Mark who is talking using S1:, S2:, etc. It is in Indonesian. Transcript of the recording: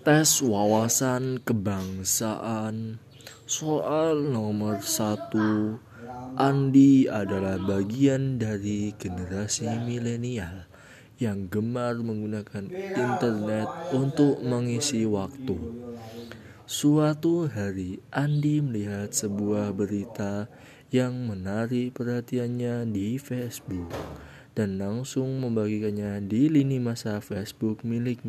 S1: Tes wawasan kebangsaan Soal nomor satu Andi adalah bagian dari generasi milenial yang gemar menggunakan internet untuk mengisi waktu. Suatu hari, Andi melihat sebuah berita yang menarik perhatiannya di Facebook dan langsung membagikannya di lini masa Facebook miliknya.